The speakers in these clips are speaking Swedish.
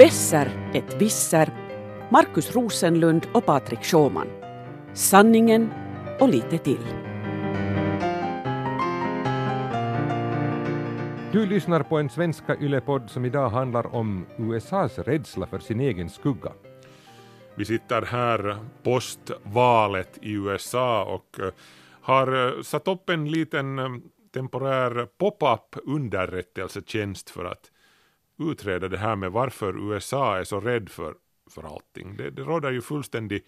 Besser ett visser, Markus Rosenlund och Patrik Sjåman. Sanningen och lite till. Du lyssnar på en svenska yllepodd som idag handlar om USAs rädsla för sin egen skugga. Vi sitter här postvalet i USA och eh, har eh, satt upp en liten eh, temporär pop-up underrättelsetjänst för att utreda det här med varför USA är så rädd för, för allting. Det, det råder ju fullständig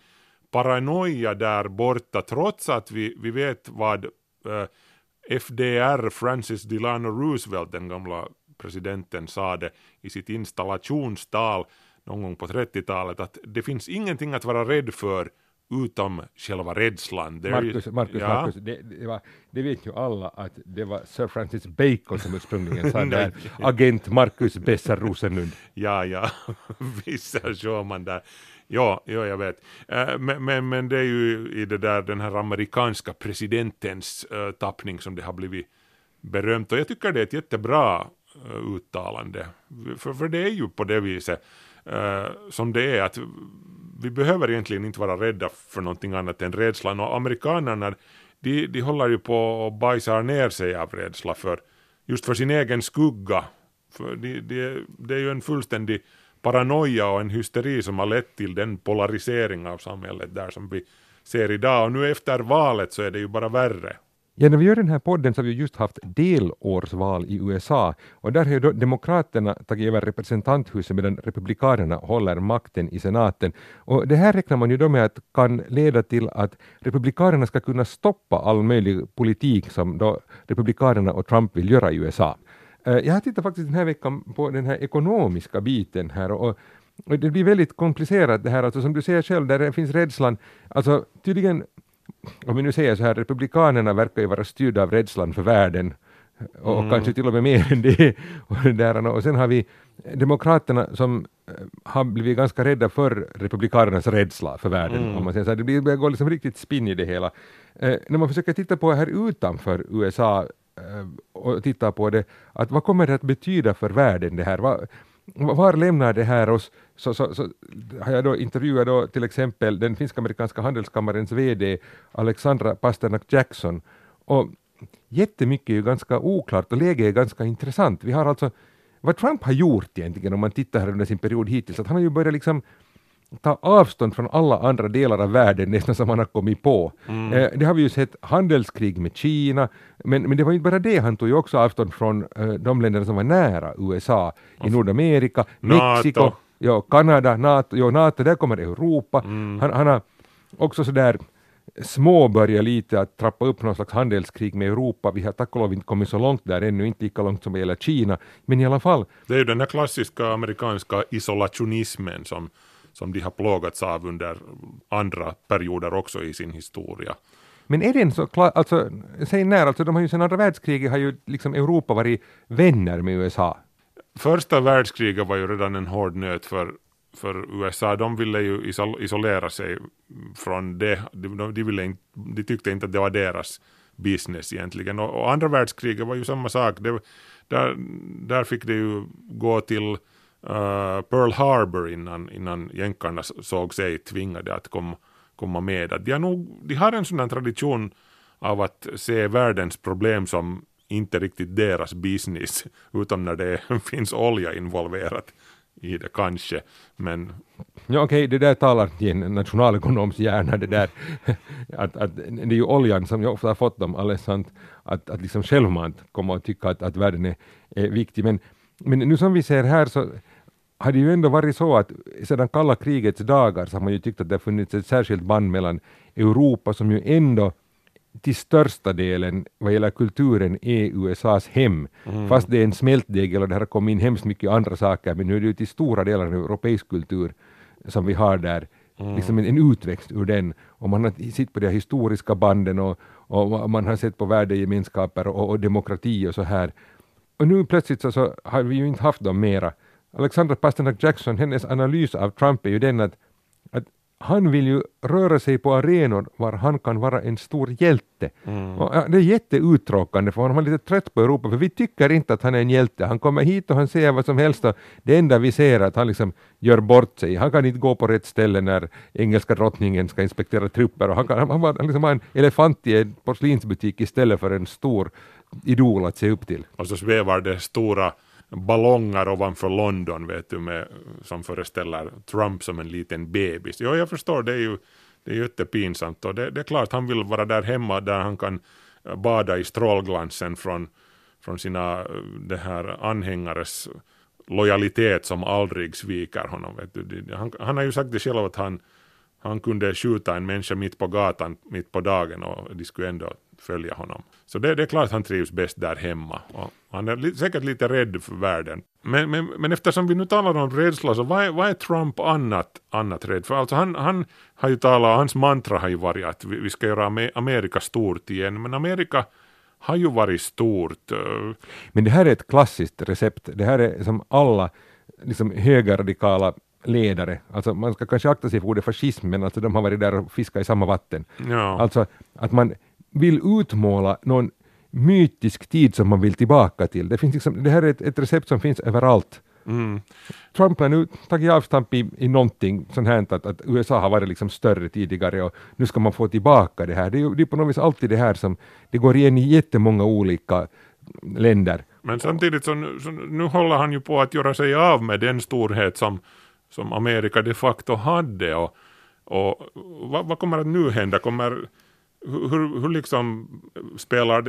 paranoia där borta trots att vi, vi vet vad eh, FDR, Francis Delano Roosevelt, den gamla presidenten, sade i sitt installationstal någon gång på 30-talet att det finns ingenting att vara rädd för utom själva rädslan. Marcus, Marcus, ja. Marcus det, det, var, det, vet ju alla att det var Sir Francis Bacon som ursprungligen sa det agent Marcus Besser Rosenlund. ja, ja, vissa kör man där. Ja, ja, jag vet. Uh, men, men, men, det är ju i det där den här amerikanska presidentens uh, tappning som det har blivit berömt och jag tycker det är ett jättebra uh, uttalande. För, för det är ju på det viset som det är att vi behöver egentligen inte vara rädda för någonting annat än rädslan och amerikanerna de, de håller ju på och bajsar ner sig av rädsla för just för sin egen skugga. För de, de, det är ju en fullständig paranoia och en hysteri som har lett till den polarisering av samhället där som vi ser idag och nu efter valet så är det ju bara värre. Ja, när vi gör den här podden så har vi just haft delårsval i USA och där har ju då Demokraterna tagit över representanthuset medan Republikanerna håller makten i senaten. Och det här räknar man ju då med att kan leda till att Republikanerna ska kunna stoppa all möjlig politik som då Republikanerna och Trump vill göra i USA. Eh, jag har tittat faktiskt den här veckan på den här ekonomiska biten här och och det blir väldigt komplicerat det här, alltså som du säger själv, där det finns rädslan, alltså tydligen om vi nu säger så här, republikanerna verkar ju vara styrda av rädslan för världen och mm. kanske till och med mer än det. Och, där, och sen har vi demokraterna som eh, har blivit ganska rädda för republikanernas rädsla för världen. Mm. Om man säger så här. Det börjar gå liksom riktigt spinn i det hela. Eh, när man försöker titta på här utanför USA eh, och titta på det, att vad kommer det att betyda för världen det här? Vad, var lämnar det här oss? Så, så, så har jag då intervjuat då till exempel den finsk-amerikanska handelskammarens VD Alexandra Pasternak Jackson och jättemycket är ju ganska oklart och läget är ganska intressant. Vi har alltså vad Trump har gjort egentligen om man tittar här under sin period hittills, att han har ju börjat liksom ta avstånd från alla andra delar av världen nästan som han har kommit på. Mm. Eh, det har vi ju sett handelskrig med Kina, men, men det var inte bara det, han tog ju också avstånd från eh, de länder som var nära USA, i Nordamerika, Mexiko, ja, Kanada, NATO, ja, NATO, där kommer Europa. Mm. Han, han har också sådär småbörjat lite att trappa upp någon slags handelskrig med Europa. Vi har tack och lov inte kommit så långt där ännu, inte lika långt som vad gäller Kina, men i alla fall. Det är ju den här klassiska amerikanska isolationismen som som de har plågats av under andra perioder också i sin historia. Men är den så klar, alltså säg när, alltså de har ju sedan andra världskriget har ju liksom Europa varit vänner med USA. Första världskriget var ju redan en hård nöt för, för USA, de ville ju isolera sig från det, de, de, ville inte, de tyckte inte att det var deras business egentligen. Och, och andra världskriget var ju samma sak, det, där, där fick det ju gå till Eh, Pearl Harbor innan, innan jänkarna såg sig tvingade att komma, komma med. Att de, har nog, de har en sån tradition av att se världens problem som inte riktigt deras business, utom när det finns olja involverat i det kanske, men... Ja, okej, okay, det där talar till en nationalekonoms hjärna, det där. Att, att det är ju oljan som jag ofta har fått dem alldeles att, att liksom självmant komma och tycka att, att världen är, är viktig, men, men nu som vi ser här så har det ju ändå varit så att sedan kalla krigets dagar så har man ju tyckt att det har funnits ett särskilt band mellan Europa som ju ändå till största delen vad gäller kulturen är USAs hem. Mm. Fast det är en smältdegel och det har kommit in hemskt mycket andra saker men nu är det ju till stora delar en europeisk kultur som vi har där. Mm. Liksom en, en utväxt ur den. Och man har sett på de historiska banden och, och man har sett på värdegemenskaper och, och demokrati och så här. Och nu plötsligt så, så har vi ju inte haft dem mera. Alexandra Pasternak Jackson, hennes analys av Trump är ju den att, att han vill ju röra sig på arenor var han kan vara en stor hjälte. Mm. Och, det är jätteuttråkande för honom, han är lite trött på Europa, för vi tycker inte att han är en hjälte. Han kommer hit och han säger vad som helst och det enda vi ser är att han liksom gör bort sig. Han kan inte gå på rätt ställe när engelska drottningen ska inspektera trupper och han, kan, han, han liksom var en elefant i en porslinsbutik istället för en stor idol att se upp till. Och så svävar det stora ballonger ovanför London vet du, med, som föreställer Trump som en liten bebis. Jo, jag förstår, det är ju det är jättepinsamt och det, det är klart han vill vara där hemma där han kan eh, bada i strålglansen från, från sina eh, det här anhängares lojalitet som aldrig sviker honom. Vet du. Han, han har ju sagt det själv att han, han kunde skjuta en människa mitt på gatan mitt på dagen och de skulle ändå följa honom. Så det, det är klart han trivs bäst där hemma. Och han är li, säkert lite rädd för världen. Men, men, men eftersom vi nu talar om rädsla, så vad är, vad är Trump annat, annat rädd för? Alltså han, han har ju talat, hans mantra har ju varit att vi, vi ska göra Amerika stort igen, men Amerika har ju varit stort. Eh. Men det här är ett klassiskt recept. Det här är som alla liksom, högerradikala ledare, alltså man ska kanske akta sig för ordet fascism, men alltså de har varit där och fiskat i samma vatten. Ja. Alltså att man vill utmåla någon mytisk tid som man vill tillbaka till. Det, finns liksom, det här är ett, ett recept som finns överallt. Mm. Trump har nu tagit avstamp i, i någonting sånt här att, att USA har varit liksom större tidigare och nu ska man få tillbaka det här. Det är, det är på något vis alltid det här som det går igen i jättemånga olika länder. Men samtidigt så, nu- så nu håller han ju på att göra sig av med den storhet som, som Amerika de facto hade. Och, och vad, vad kommer att nu hända? Kommer, hur, hur, liksom spelar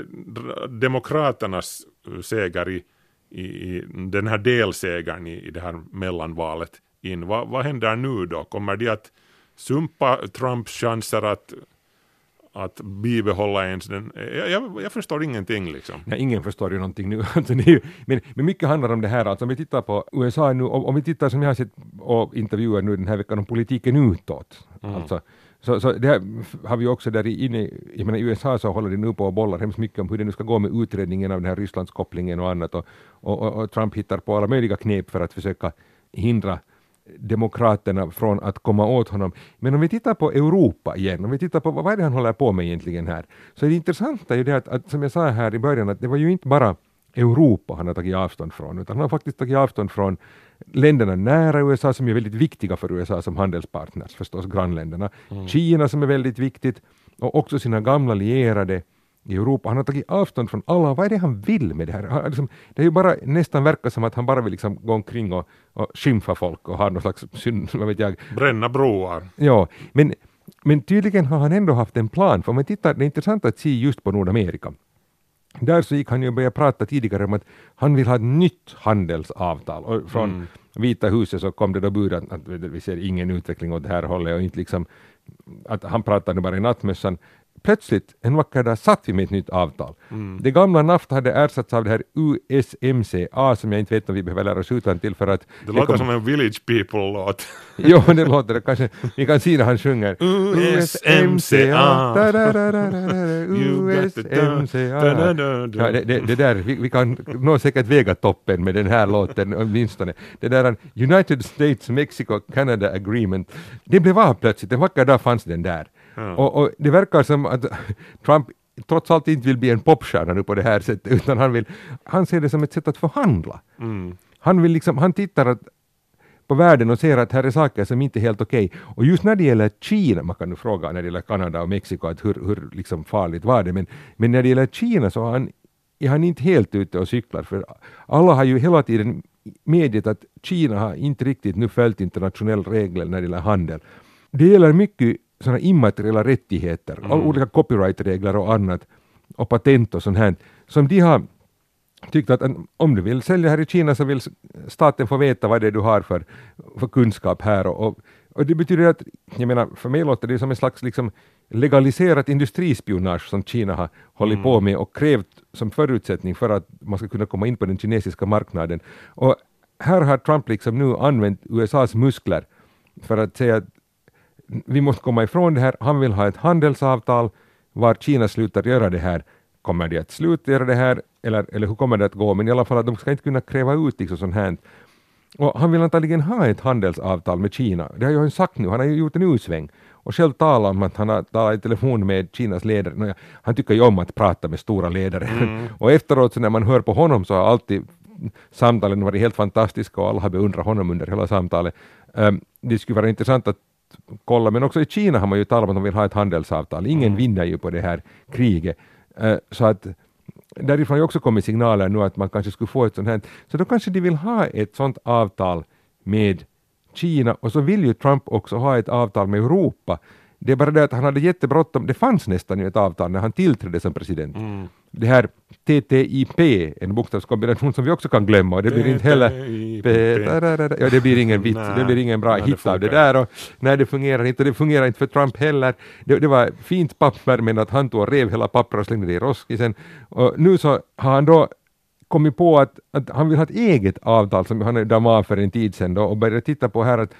demokraternas seger i, i, i den här delsegern i, i det här mellanvalet in? Va, vad händer nu då? Kommer de att sumpa Trumps chanser att, att bibehålla ens den? Jag, jag, jag förstår ingenting liksom. Ja, ingen förstår ju någonting nu. Alltså, men, men mycket handlar om det här, alltså om vi tittar på USA nu, om, om vi tittar som jag har sett och intervjuer nu den här veckan om politiken utåt. Alltså, så, så det här har vi också där inne, jag menar i USA så håller de nu på och bollar hemskt mycket om hur det nu ska gå med utredningen av den här Rysslandskopplingen och annat och, och, och, och Trump hittar på alla möjliga knep för att försöka hindra demokraterna från att komma åt honom. Men om vi tittar på Europa igen, om vi tittar på vad är det han håller på med egentligen här, så är det intressanta ju det att, att som jag sa här i början, att det var ju inte bara Europa han har tagit avstånd från, utan han har faktiskt tagit avstånd från länderna nära USA som är väldigt viktiga för USA som handelspartners, förstås grannländerna, Kina som är väldigt viktigt och också sina gamla lierade i Europa. Han har tagit avstånd från alla. Vad är det han vill med det här? Han, liksom, det är ju bara nästan verkar som att han bara vill liksom gå omkring och, och skymfa folk och ha någon slags, syn- vad vet jag, Bränna broar. Ja, men, men tydligen har han ändå haft en plan, för om man tittar, det är intressant att se just på Nordamerika. Där så gick han ju och började prata tidigare om att han vill ha ett nytt handelsavtal. Och från Vita huset så kom det då bud att, att vi ser ingen utveckling åt det här hållet och inte liksom att han pratade bara i nattmössan. Plötsligt en vacker dag satt vi med ett nytt avtal. Det gamla NAFTA hade ersatts av det här USMCA som jag inte vet om vi behöver lära oss utan till för att Det låter kom- som en Village People-låt. Jo, det låter det kanske. Vi kan se när han sjunger. USMCA. USMCA. Ja, det, det, det där, vi, vi kan nå säkert väga toppen med den här låten åtminstone. Det där United States Mexico Canada Agreement. Det blev av plötsligt, en vacker dag fanns den där. Ja. Och, och det verkar som att Trump trots allt inte vill bli en popstjärna nu på det här sättet, utan han, vill, han ser det som ett sätt att förhandla. Mm. Han, vill liksom, han tittar att, på världen och ser att här är saker som inte är helt okej. Och just när det gäller Kina, man kan nu fråga när det gäller Kanada och Mexiko, att hur, hur liksom farligt var det? Men, men när det gäller Kina så han, är han inte helt ute och cyklar, för alla har ju hela tiden medgett att Kina har inte riktigt nu följt internationell regler när det gäller handel. Det gäller mycket sådana immateriella rättigheter, all olika copyright-regler och annat, och patent och sånt här, som de har tyckt att om du vill sälja här i Kina så vill staten få veta vad det är du har för, för kunskap här. Och, och, och det betyder att, jag menar, för mig låter det som en slags liksom legaliserat industrispionage som Kina har hållit på med och krävt som förutsättning för att man ska kunna komma in på den kinesiska marknaden. Och här har Trump liksom nu använt USAs muskler för att säga att vi måste komma ifrån det här. Han vill ha ett handelsavtal var Kina slutar göra det här. Kommer de att sluta göra det här eller, eller hur kommer det att gå? Men i alla fall att de ska inte kunna kräva ut liksom sånt här. Och han vill antagligen ha ett handelsavtal med Kina. Det har ju han sagt nu, han har ju gjort en U-sväng och själv talat om att han har talat i telefon med Kinas ledare. Nå, ja, han tycker ju om att prata med stora ledare. Mm. och efteråt så när man hör på honom så har alltid samtalen varit helt fantastiska och alla har beundrat honom under hela samtalet. Um, det skulle vara intressant att kolla, men också i Kina har man ju talat om att de vill ha ett handelsavtal. Ingen Mm. vinner ju på det här kriget. Uh, så att därifrån har också kommit signaler nu att man kanske skulle få ett sånt här. Så då kanske de vill ha ett sånt avtal med Kina och så vill ju Trump också ha ett avtal med Europa. Det är bara det att han hade jättebråttom, det fanns nästan ju ett avtal när han tillträdde som president. Mm. Det här TTIP, en bokstavskombination som vi också kan glömma och det blir inte heller. Ja, det blir ingen vits, det blir ingen bra hit av det där och nej, det fungerar inte och det fungerar inte för Trump heller. Det, det var fint papper men att han tog och rev hela pappret och slängde det i roskisen och nu så har han då kommit på att, att han vill ha ett eget avtal som han damade för en tid sedan då och började titta på här att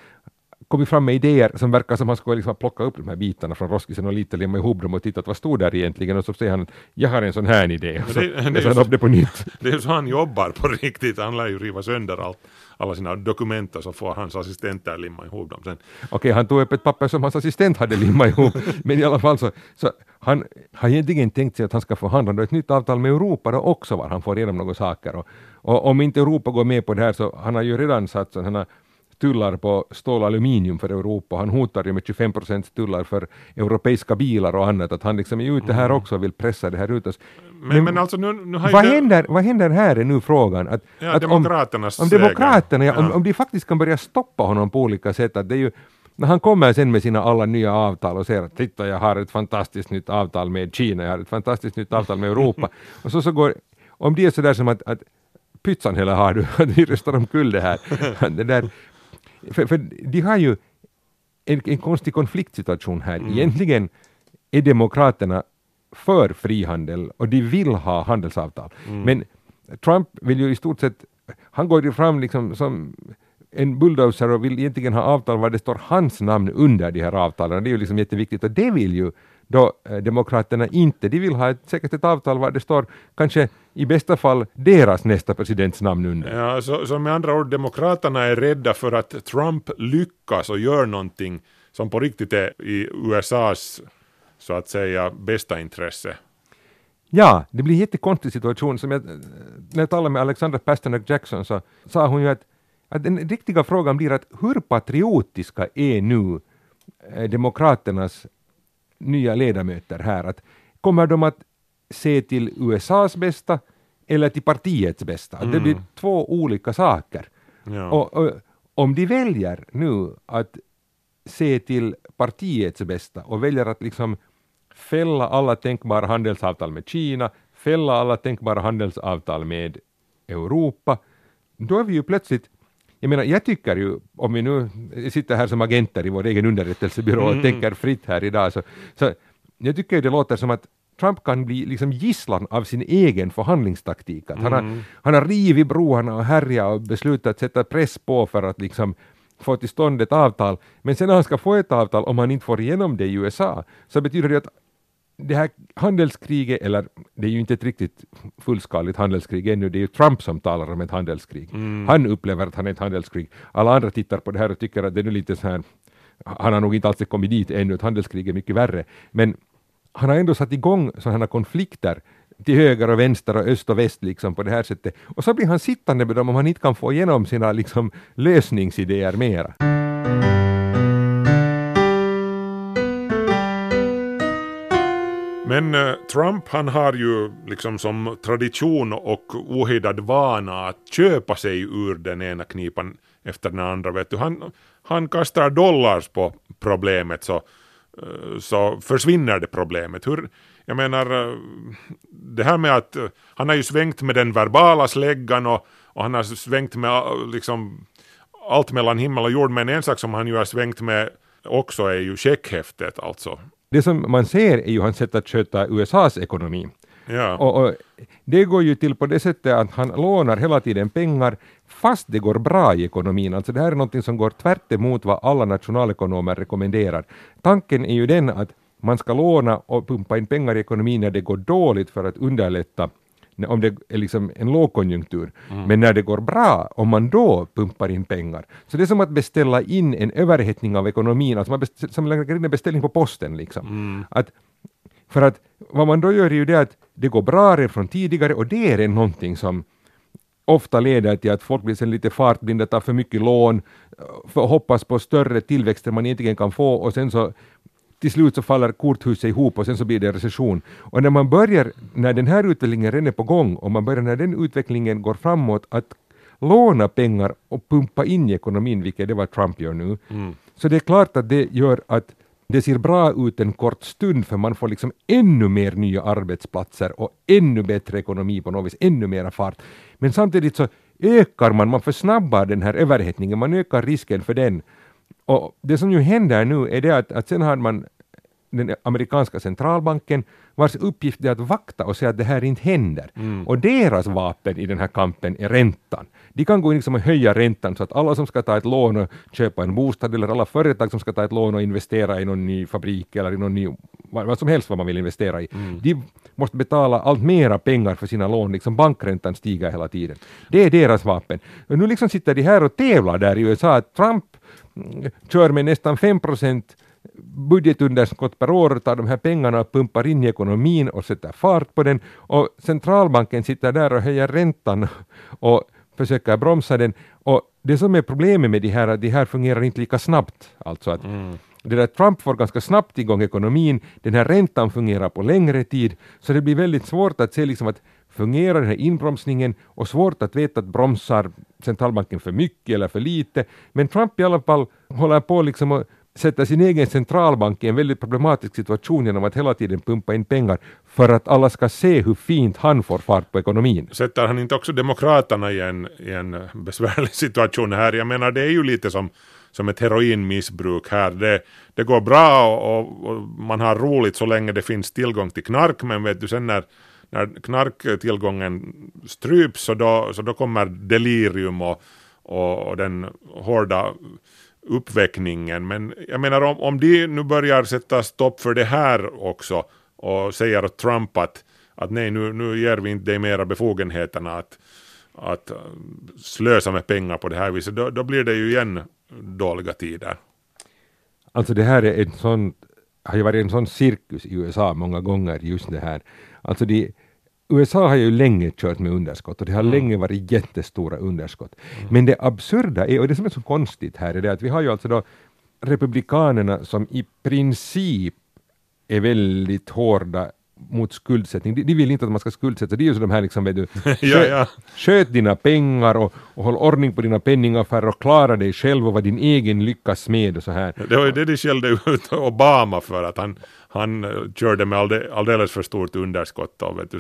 kommit fram med idéer som verkar som han skulle liksom plocka upp de här bitarna från roskisen och lite limma ihop dem och titta vad stod där egentligen och så säger han jag har en sån här idé och så det- det är läser han upp det på nytt. Det är så han jobbar på riktigt. Han lär ju riva sönder allt, alla sina dokument och så får hans assistenter limma ihop dem sen. Okej, han tog upp ett papper som hans assistent hade limmat ihop, men i alla fall så, så han har egentligen tänkt sig att han ska förhandla ett nytt avtal med Europa då också var han får igenom några saker. Och, och om inte Europa går med på det här så han har ju redan satt sådana tullar på stål och aluminium för Europa. Han hotar ju med 25 procents tullar för europeiska bilar och annat. Att han liksom är ute här också och vill pressa det här ut oss. Men, men, alltså nu, nu vad, händer, vad händer här är nu frågan. Att, Ja, att om, demokraternas om seger. demokraterna, ja. Om, Ja. om de faktiskt kan börja stoppa honom på olika sätt. Att det är ju, när han kommer sen med sina alla nya avtal och säger att titta jag har ett fantastiskt nytt avtal med Kina, jag har ett fantastiskt nytt avtal med Europa. och så, så går, om det är sådär som att, att pytsan hela har du, att vi röstar omkull det här. det där, för, för de har ju en, en konstig konfliktsituation här. Egentligen är demokraterna för frihandel och de vill ha handelsavtal. Men Trump vill ju i stort sett, han går ju fram liksom som en bulldozer och vill egentligen ha avtal var det står hans namn under de här avtalen. Det är ju liksom jätteviktigt och det vill ju då eh, demokraterna inte. De vill ha ett, säkert ett avtal var det står kanske i bästa fall deras nästa presidents namn under. Ja, så, så med andra ord, demokraterna är rädda för att Trump lyckas och gör någonting som på riktigt är i USAs, så att säga, bästa intresse. Ja, det blir en jättekonstig situation. Som jag, när jag talade med Alexandra Pasternak Jackson så sa hon ju att, att den riktiga frågan blir att hur patriotiska är nu eh, demokraternas nya ledamöter här? Att kommer de att se till USAs bästa eller till partiets bästa? Att Det blir två olika saker. Ja. Och, och om de väljer nu att se till partiets bästa och väljer att liksom fälla alla tänkbara handelsavtal med Kina, fälla alla tänkbara handelsavtal med Europa, då är vi ju plötsligt jag menar, jag tycker ju, om vi nu sitter här som agenter i vår egen underrättelsebyrå och tänker fritt här idag, så, så jag tycker det låter som att Trump kan bli liksom gisslan av sin egen förhandlingstaktik. Att han, har, han har rivit broarna och härjat och beslutat sätta press på för att liksom få till stånd ett avtal. Men sen när han ska få ett avtal, om han inte får igenom det i USA, så betyder det att det här handelskriget, eller det är ju inte ett riktigt fullskaligt handelskrig ännu, det är ju Trump som talar om ett handelskrig. Han upplever att han är ett handelskrig. Alla andra tittar på det här och tycker att det är lite så här, han har nog inte alls kommit dit ännu, ett handelskrig är mycket värre. Men han har ändå satt igång sådana konflikter till höger och vänster och öst och väst liksom på det här sättet. Och så blir han sittande med dem om han inte kan få igenom sina liksom lösningsidéer mera. Men eh, Trump han har ju liksom som tradition och ohejdad vana att köpa sig ur den ena knipan efter den andra. Vet du. Han, han kastar dollars på problemet så, eh, så försvinner det problemet. Hur, jag menar, eh, det här med att han har ju svängt med den verbala släggan och, och han har svängt med liksom allt mellan himmel och jord. Men en sak som han ju har svängt med också är ju checkhäftet alltså. Det som man ser är ju hans sätt att sköta USAs ekonomi. Ja. Och, och det går ju till på det sättet att han lånar hela tiden pengar fast det går bra i ekonomin. Alltså det här är något som går tvärt emot vad alla nationalekonomer rekommenderar. Tanken är ju den att man ska låna och pumpa in pengar i ekonomin när det går dåligt för att underlätta om det är liksom en lågkonjunktur. Men när det går bra, om man då pumpar in pengar. Så det är som att beställa in en överhettning av ekonomin, alltså man beställer, som lägger in en beställning på posten. Liksom. Att, för att vad man då gör är ju det att det går bra redan från tidigare och det är redan någonting som ofta leder till att folk blir sen lite fartblinda, tar för mycket lån, för hoppas på större tillväxt än man egentligen kan få och sen så till slut så faller korthuset ihop och sen så blir det recession. Och när man börjar, när den här utvecklingen redan är på gång och man börjar när den utvecklingen går framåt att låna pengar och pumpa in i ekonomin, vilket det vad Trump gör nu, så det är klart att det gör att det ser bra ut en kort stund för man får liksom ännu mer nya arbetsplatser och ännu bättre ekonomi på något vis, ännu mera fart. Men samtidigt så ökar man, man försnabbar den här överhettningen, man ökar risken för den. Och det som ju händer nu är det att, att sen har man den amerikanska centralbanken vars uppgift är att vakta och se att det här inte händer. Och deras vapen i den här kampen är räntan. De kan gå in liksom och höja räntan så att alla som ska ta ett lån och köpa en bostad eller alla företag som ska ta ett lån och investera i någon ny fabrik eller i någon ny, vad, som helst vad man vill investera i, de måste betala allt mera pengar för sina lån, liksom bankräntan stiger hela tiden. Det är deras vapen. Och nu liksom sitter de här och tävlar där i USA, att Trump mm, kör med nästan 5 procent budgetunderskott per år, tar de här pengarna och pumpar in i ekonomin och sätter fart på den och centralbanken sitter där och höjer räntan och försöker bromsa den. Och det som är problemet med de här, att de här fungerar inte lika snabbt. Alltså att det där Trump får ganska snabbt igång ekonomin, den här räntan fungerar på längre tid, så det blir väldigt svårt att se liksom att fungerar den här inbromsningen och svårt att veta att bromsar centralbanken för mycket eller för lite. Men Trump i alla fall håller på liksom att sätter sin egen centralbank i en väldigt problematisk situation genom att hela tiden pumpa in pengar för att alla ska se hur fint han får fart på ekonomin. Sätter han inte också Demokraterna i en, i en besvärlig situation här? Jag menar det är ju lite som, som ett heroinmissbruk här. Det, det går bra och, och, och man har roligt så länge det finns tillgång till knark men vet du sen när när knarktillgången stryps så då, så då kommer delirium och, och, och den hårda uppväckningen. Men jag menar om, om de nu börjar sätta stopp för det här också och säger åt Trump att, att nej nu, nu ger vi inte dig mera befogenheterna att, att eh, slösa med pengar på det här viset, då, då blir det ju igen dåliga tider. Alltså det här är en sån, har ju varit en sån cirkus i USA många gånger just det här. Alltså de, USA har ju länge kört med underskott och det har länge varit jättestora underskott. Men det absurda är, och det som är så konstigt här, är det att vi har ju alltså då republikanerna som i princip är väldigt hårda mot skuldsättning. De, de vill inte att man ska skuldsätta Det är ju så de här liksom, vet du, Ja, ja. sköt dina pengar och, och håll ordning på dina penningaffärer och klara dig själv och vad din egen lyckas med och så här. Det var ju det de skällde ut Obama för att han, han eh, körde med alldeles för stort underskott och vet du,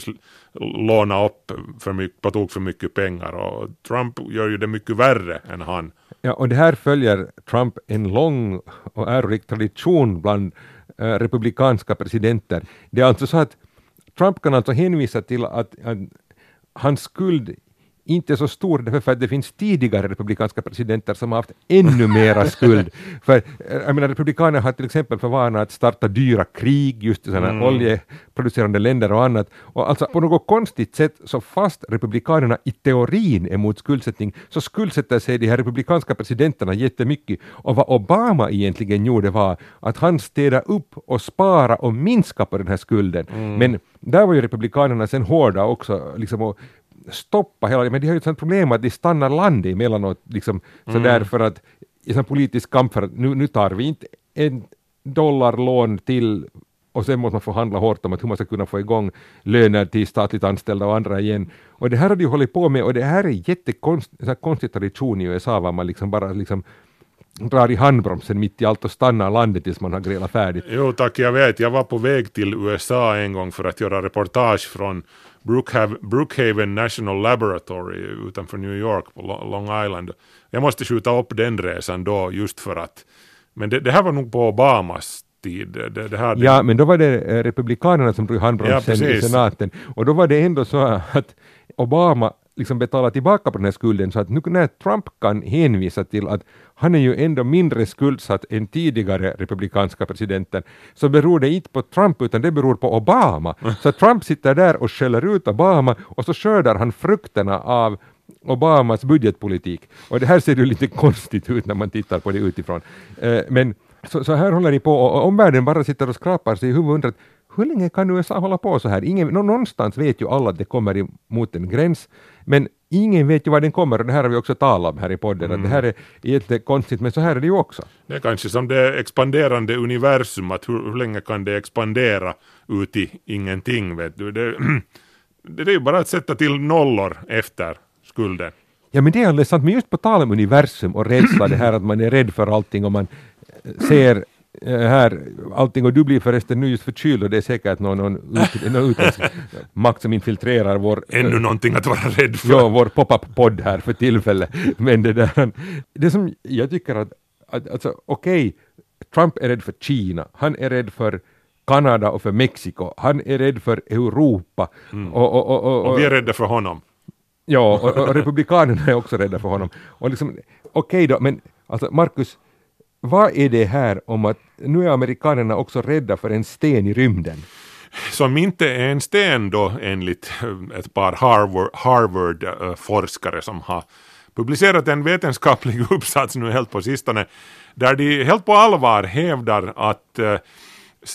låna upp för mycket, på tok för mycket pengar och Trump gör ju det mycket värre än han. Ja, och det här följer Trump en lång och ärorik tradition bland eh, republikanska presidenter. Det är alltså så att Trump kan alltså hänvisa till att, att hans skuld inte så stor därför för att det finns tidigare republikanska presidenter som har haft ännu mera skuld. För eh, jag menar, republikaner har till exempel för vana att starta dyra krig just i sådana oljeproducerande länder och annat. Och alltså på något konstigt sätt så fast republikanerna i teorin är mot skuldsättning så skuldsätter sig de här republikanska presidenterna jättemycket. Och vad Obama egentligen gjorde var att han städade upp och spara och minska på den här skulden. Men där var ju republikanerna sen hårda också liksom och stoppa hela men de har ju ett sånt problem att de stannar landet emellanåt liksom sådär för att i sån politisk kamp för att nu, nu tar vi inte en dollar lån till och sen måste man förhandla hårt om att hur man ska kunna få igång löner till statligt anställda och andra igen. Och det här har de hållit på med och det här är jättekonstig konstig tradition i USA var man liksom bara liksom drar i handbromsen mitt i allt och stannar landet tills man har grälat färdigt. Jo tack, jag vet. Jag var på väg till USA en gång för att göra reportage från Brookhaven, Brookhaven National Laboratory utanför New York på Lo- Long Island. Jag måste skjuta upp den resan då just för att, men det, det här var nog på Obamas tid. Det, det, här, Ja, men då var det eh, republikanerna som drog Ja, handbromsen i precis. senaten. Och då var det ändå så att Obama liksom betala tillbaka på den här skulden så att nu när Trump kan hänvisa till att han är ju ändå mindre skuldsatt än tidigare republikanska presidenten, så beror det inte på Trump utan det beror på Obama. Så Trump sitter där och skäller ut Obama och så skördar han frukterna av Obamas budgetpolitik. Och det här ser ju lite konstigt ut när man tittar på det utifrån. Eh, men så, så, här håller ni på och omvärlden bara sitter och skrapar sig i huvudet och undrar hur länge kan USA hålla på så här? Ingen, någonstans vet ju alla att det kommer mot en gräns, men ingen vet ju var den kommer och det här har vi också talat om här i podden, mm. att det här är jättekonstigt, men så här är det ju också. Det är kanske som det expanderande universum, att hur, hur länge kan det expandera ut i ingenting, vet du. Det, det är ju bara att sätta till nollor efter skulden. Ja men det är alldeles sant, men just på tal om universum och rädsla, det här att man är rädd för allting och man ser eh, här allting och du blir förresten nu just förkyld och det är säkert någon, någon, ut, någon utländsk makt som infiltrerar vår... Ännu någonting att vara rädd för. Ja, vår pop-up-podd här för tillfället. Men det där, det som jag tycker att, att alltså okej, okay, Trump är rädd för Kina, han är rädd för Kanada och för Mexiko, han är rädd för Europa. Mm. Och, och, och, och, och vi är rädda för honom. Ja, och, och republikanerna är också rädda för honom. Och liksom, okej okay då, men alltså Marcus, vad är det här om att nu är amerikanerna också rädda för en sten i rymden? Som inte är en sten då enligt eh, ett par Harvard-forskare som har publicerat en vetenskaplig uppsats nu helt på sistone där de helt på allvar hävdar att uh,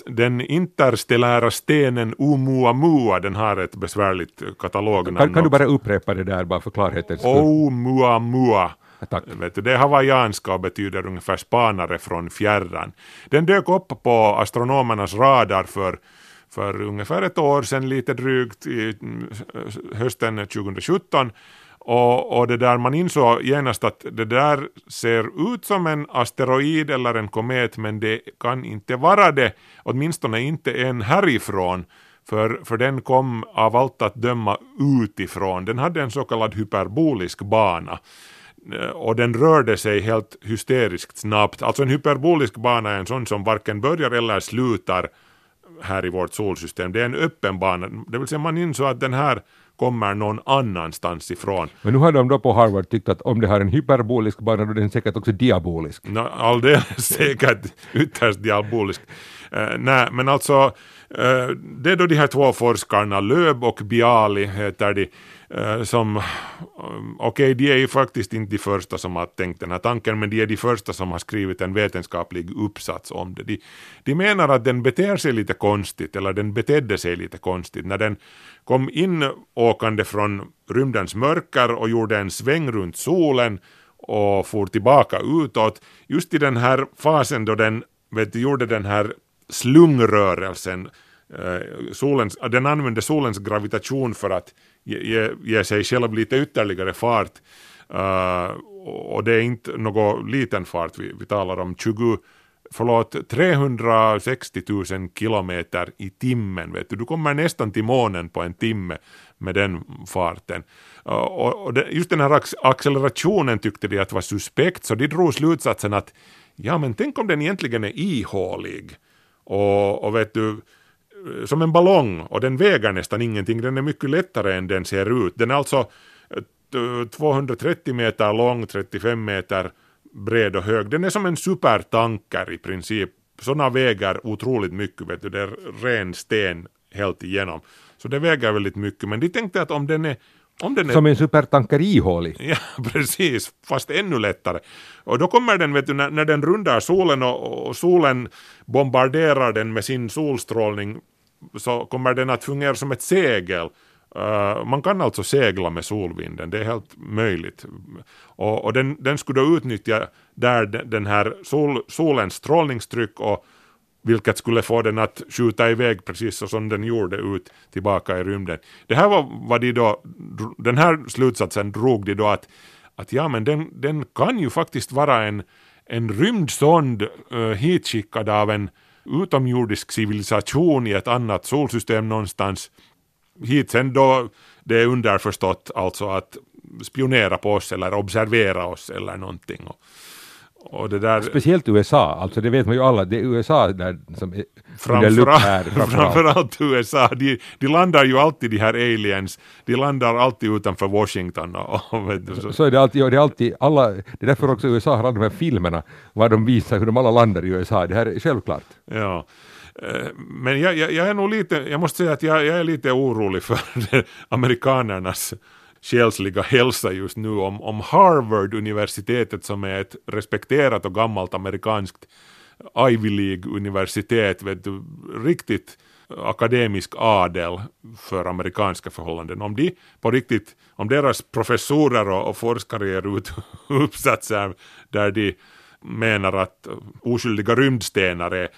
den interstellära stenen Oumuamua, den har ett besvärligt katalognamn. Kan, kan du bara upprepa det där bara för klarhetens skull? Oumuamua. Tack. Vet du, det är hawaiianska och betyder ungefär spanare från fjärran. Den dök upp på astronomernas radar för, för ungefär ett år sedan, lite drygt, i mm, hösten 2017. Och, och det där man insåg genast att det där ser ut som en asteroid eller en komet men det kan inte vara det, åtminstone inte en härifrån. För, för den kom av allt att döma utifrån. Den hade en så kallad hyperbolisk bana och den rörde sig helt hysteriskt snabbt. Alltså en hyperbolisk bana är en sån som varken börjar eller slutar här i vårt solsystem. Det är en öppen bana, det vill säga man insåg att den här kommer någon annanstans ifrån. Men nu har de då på Harvard tyckt att om det har en hyperbolisk bana då är den säkert också diabolisk. No, alldeles säkert ytterst diabolisk. Uh, nej, men alltså Eh, det är då de här två forskarna, Löb och Biali heter de, eh, som, eh, okej okay, de är ju faktiskt inte de första som har tänkt den här tanken, men de är de första som har skrivit en vetenskaplig uppsats om det. De, de menar att den beter sig lite konstigt, eller den betedde sig lite konstigt, när den kom in åkande från rymdens mörker och gjorde en sväng runt solen och for tillbaka utåt. Just i den här fasen då den vet, gjorde den här slungrörelsen, eh, solens, den använder solens gravitation för att ge, ge, ge sig själv lite ytterligare fart. Uh, och det är inte någon liten fart, vi, vi talar om 20 förlåt, 360 000 kilometer i timmen. Vet du. du kommer nästan till månen på en timme med den farten. Eh, och, och det, just den här accelerationen tyckte de att var suspekt, så de drog slutsatsen att ja men tänk om den egentligen är ihålig. Och, och vet du, som en ballong och den väger nästan ingenting, den är mycket lättare än den ser ut. Den är alltså eh, 230 meter lång, 35 meter bred och hög. Den är som en supertanker i princip. Sådana väger otroligt mycket, vet du, det är ren sten helt igenom. Så det väger väldigt mycket, men de tänkte att om den är om den är... Som en supertanker ihålig. Ja, precis, fast ännu lättare. Och då kommer den, vet du, när, när den rundar solen och, och, solen bombarderar den med sin solstrålning så kommer den att fungera som ett segel Uh, man kan alltså segla med solvinden, det är helt möjligt. Och, och den, den skulle då utnyttja där den här sol, solens strålningstryck och vilket skulle få den att skjuta iväg precis så som den gjorde ut tillbaka i rymden. Det här var vad de då, den här slutsatsen drog de då att, att ja men den, den kan ju faktiskt vara en, en rymdsond uh, hitskickad av en utomjordisk civilisation i ett annat solsystem någonstans hit sen då det är underförstått alltså att spionera på oss eller observera oss eller någonting. Och, och det där... Speciellt USA, alltså det vet man ju alla, det är USA där som är lupp här Framförallt, framförallt. framförallt USA, de, de landar ju alltid de här aliens, de landar alltid utanför Washington och, vet du, så, Så är det alltid, och det är alltid alla, det är därför också USA har alla de här filmerna, var de visar hur de alla landar i USA, det här är självklart. Ja. Eh, Men jag, jag, jag är nog lite, jag måste säga att jag, jag är lite orolig för amerikanernas själsliga hälsa just nu om, om Harvard-universitetet som är ett respekterat och gammalt amerikanskt Ivy League-universitet, vet du, riktigt akademisk adel för amerikanska förhållanden. Om de på riktigt, om deras professorer och, och forskare ger ut uppsatser där de menar att oskyldiga rymdstenar är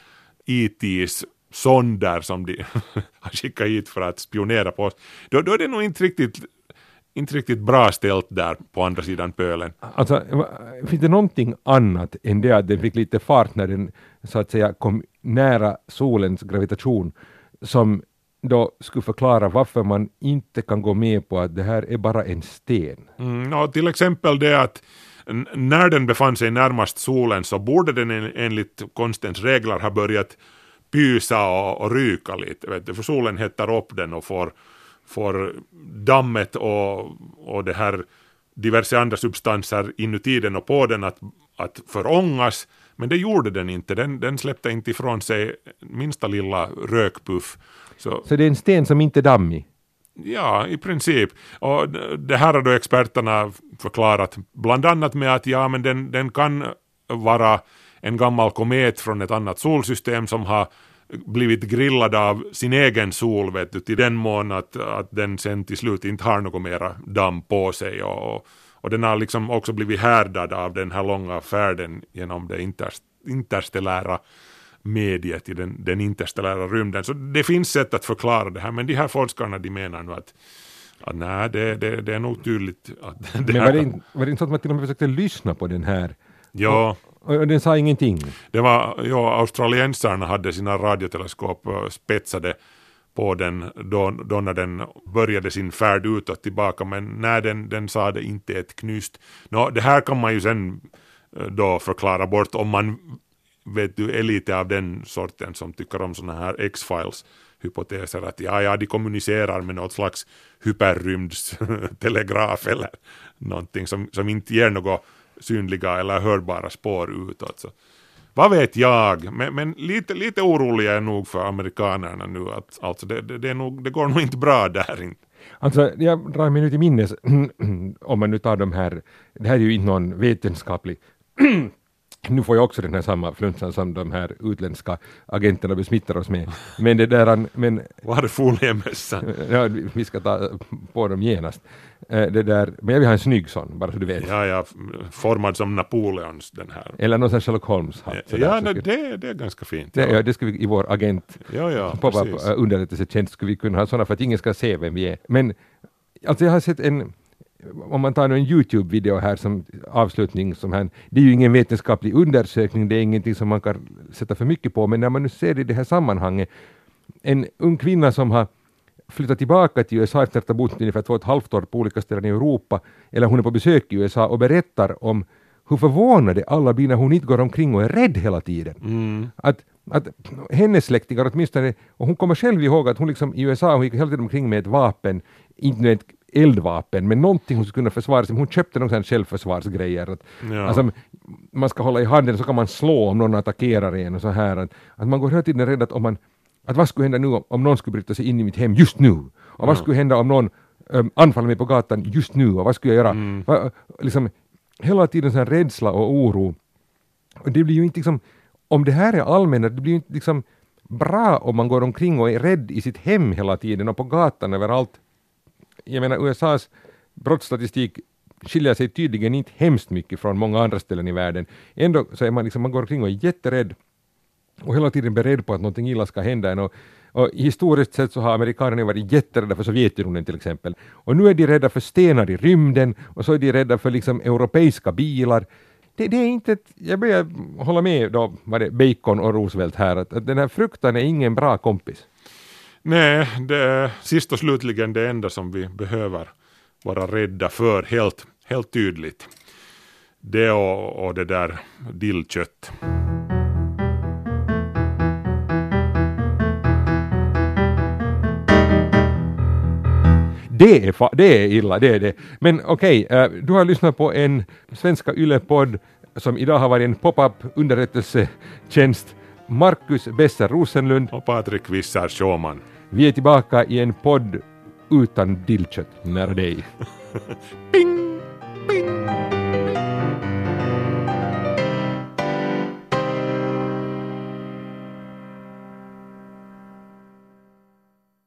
e ITs sonder som de har skickat hit för att spionera på oss, då, då är det nog inte riktigt, inte riktigt bra ställt där på andra sidan pölen. Alltså, finns det någonting annat än det att den fick lite fart när den så att säga kom nära solens gravitation som då skulle förklara varför man inte kan gå med på att det här är bara en sten. Mm, och till exempel det att när den befann sig närmast solen så borde den en, enligt konstens regler ha börjat pysa och, och ryka lite, vet du, för solen hettar upp den och får, får dammet och, och det här diverse andra substanser inuti den och på den att, att förångas, men det gjorde den inte, den, den släppte inte ifrån sig minsta lilla rökpuff. Så, Så det är en sten som inte är dammig. Ja, i princip. Och det här har då experterna förklarat bland annat med att ja, men den, den kan vara en gammal komet från ett annat solsystem som har blivit grillad av sin egen sol, vet du, till den mån att, att den sen till slut inte har något mera damm på sig och, och den har liksom också blivit härdad av den här långa färden genom det interst, interstellära mediet i den, den interstellära rymden. Så det finns sätt att förklara det här, men de här forskarna de menar nu att, att nej, det, det, det är nog tydligt att det Men var det, inte- var det inte så att man till och med försökte lyssna på den här? Ja, och, den sa ingenting. det var, ja, australiensarna hade sina radioteleskop eh, spetsade på den då, då när den började sin färd utåt tillbaka, men när den, den sa det inte ett knyst. Nå, det här kan man ju sen eh, då förklara bort om man vet du, är lite av den sorten som tycker om sådana här X-files hypoteser att ja, ja, de kommunicerar med något slags hyperrymdstelegraf eller någonting som, som inte ger något synliga eller hörbara spår utåt. Så. Vad vet jag, men, men lite, lite orolig är jag nog för amerikanerna nu. Att, alltså det, det, det, är nog, det går nog inte bra där. Inte. Alltså, jag drar mig nu till minnes, om man nu tar de här, det här är ju inte någon vetenskaplig nu får jag också den här samma flunsan som de här utländska agenterna besmittar oss med. Men det där, men Var är foliemössan? ja, vi- ska ta på dem genast. Eh, Det där, men jag vill ha en snygg sån, bara så du vet. Ja, ja, formad som Napoleons den här. Eller någon sån Sherlock Holmes-hatt. sådär, Ja, nej, skulle- det, det är ganska fint. det, ja, det ska vi i vår agent ja, ja precis. uh, underrättelsetjänst skulle vi kunna ha sådana för att ingen ska se vem vi är. Men alltså jag har sett en, om man tar nu en Youtube-video här som avslutning, som här, det är ju ingen vetenskaplig undersökning, det är ingenting som man kan sätta för mycket på, men när man nu ser det i det här sammanhanget, en ung kvinna som har flyttat tillbaka till USA efter att ha bott ungefär två och ett halvt år på olika ställen i Europa, eller hon är på besök i USA och berättar om hur förvånade alla blir när hon inte går omkring och är rädd hela tiden. Mm. Att, att hennes släktingar åtminstone, och hon kommer själv ihåg att hon liksom i USA, hon gick hela tiden omkring med ett vapen, inte ett eldvapen, men någonting hon skulle kunna försvara sig. Hon köpte någon sån självförsvarsgrejer. Att, Ja. alltså, man ska hålla i handen så kan man slå om någon attackerar en och så här. Att, att man går hela tiden rädd att om man att vad skulle hända nu om, om någon skulle bryta sig in i mitt hem just nu? Och vad skulle hända om någon um, anfaller mig på gatan just nu? Och vad skulle jag göra? Va, liksom, hela tiden sån rädsla och oro. Och det blir ju inte liksom, om det här är allmänna, det blir ju inte liksom bra om man går omkring och är rädd i sitt hem hela tiden och på gatan överallt. Jag menar USAs brottsstatistik skiljer sig tydligen inte hemskt mycket från många andra ställen i världen. Ändå så är man liksom, man går omkring och är jätterädd och hela tiden beredd på att någonting illa ska hända en. Och, och historiskt sett så har amerikanerna varit jätterädda för Sovjetunionen till exempel. Och nu är de rädda för stenar i rymden och så är de rädda för liksom europeiska bilar. Det, det är inte ett, jag börjar hålla med då, var det Bacon och Roosevelt här, att, att den här fruktan är ingen bra kompis. Nej, det är sist och slutligen det enda som vi behöver vara rädda för, helt, helt tydligt. det och, och det där dillkött. Det är, fa- det är illa, det är det. Men okej, okay, uh, du har lyssnat på en svenska Yle-podd som idag har varit en pop-up underrättelsetjänst. Marcus Besser Rosenlund. Och Patrik Wissar Schåman. Vi är tillbaka i en podd utan dillkött nära dig. ping, ping.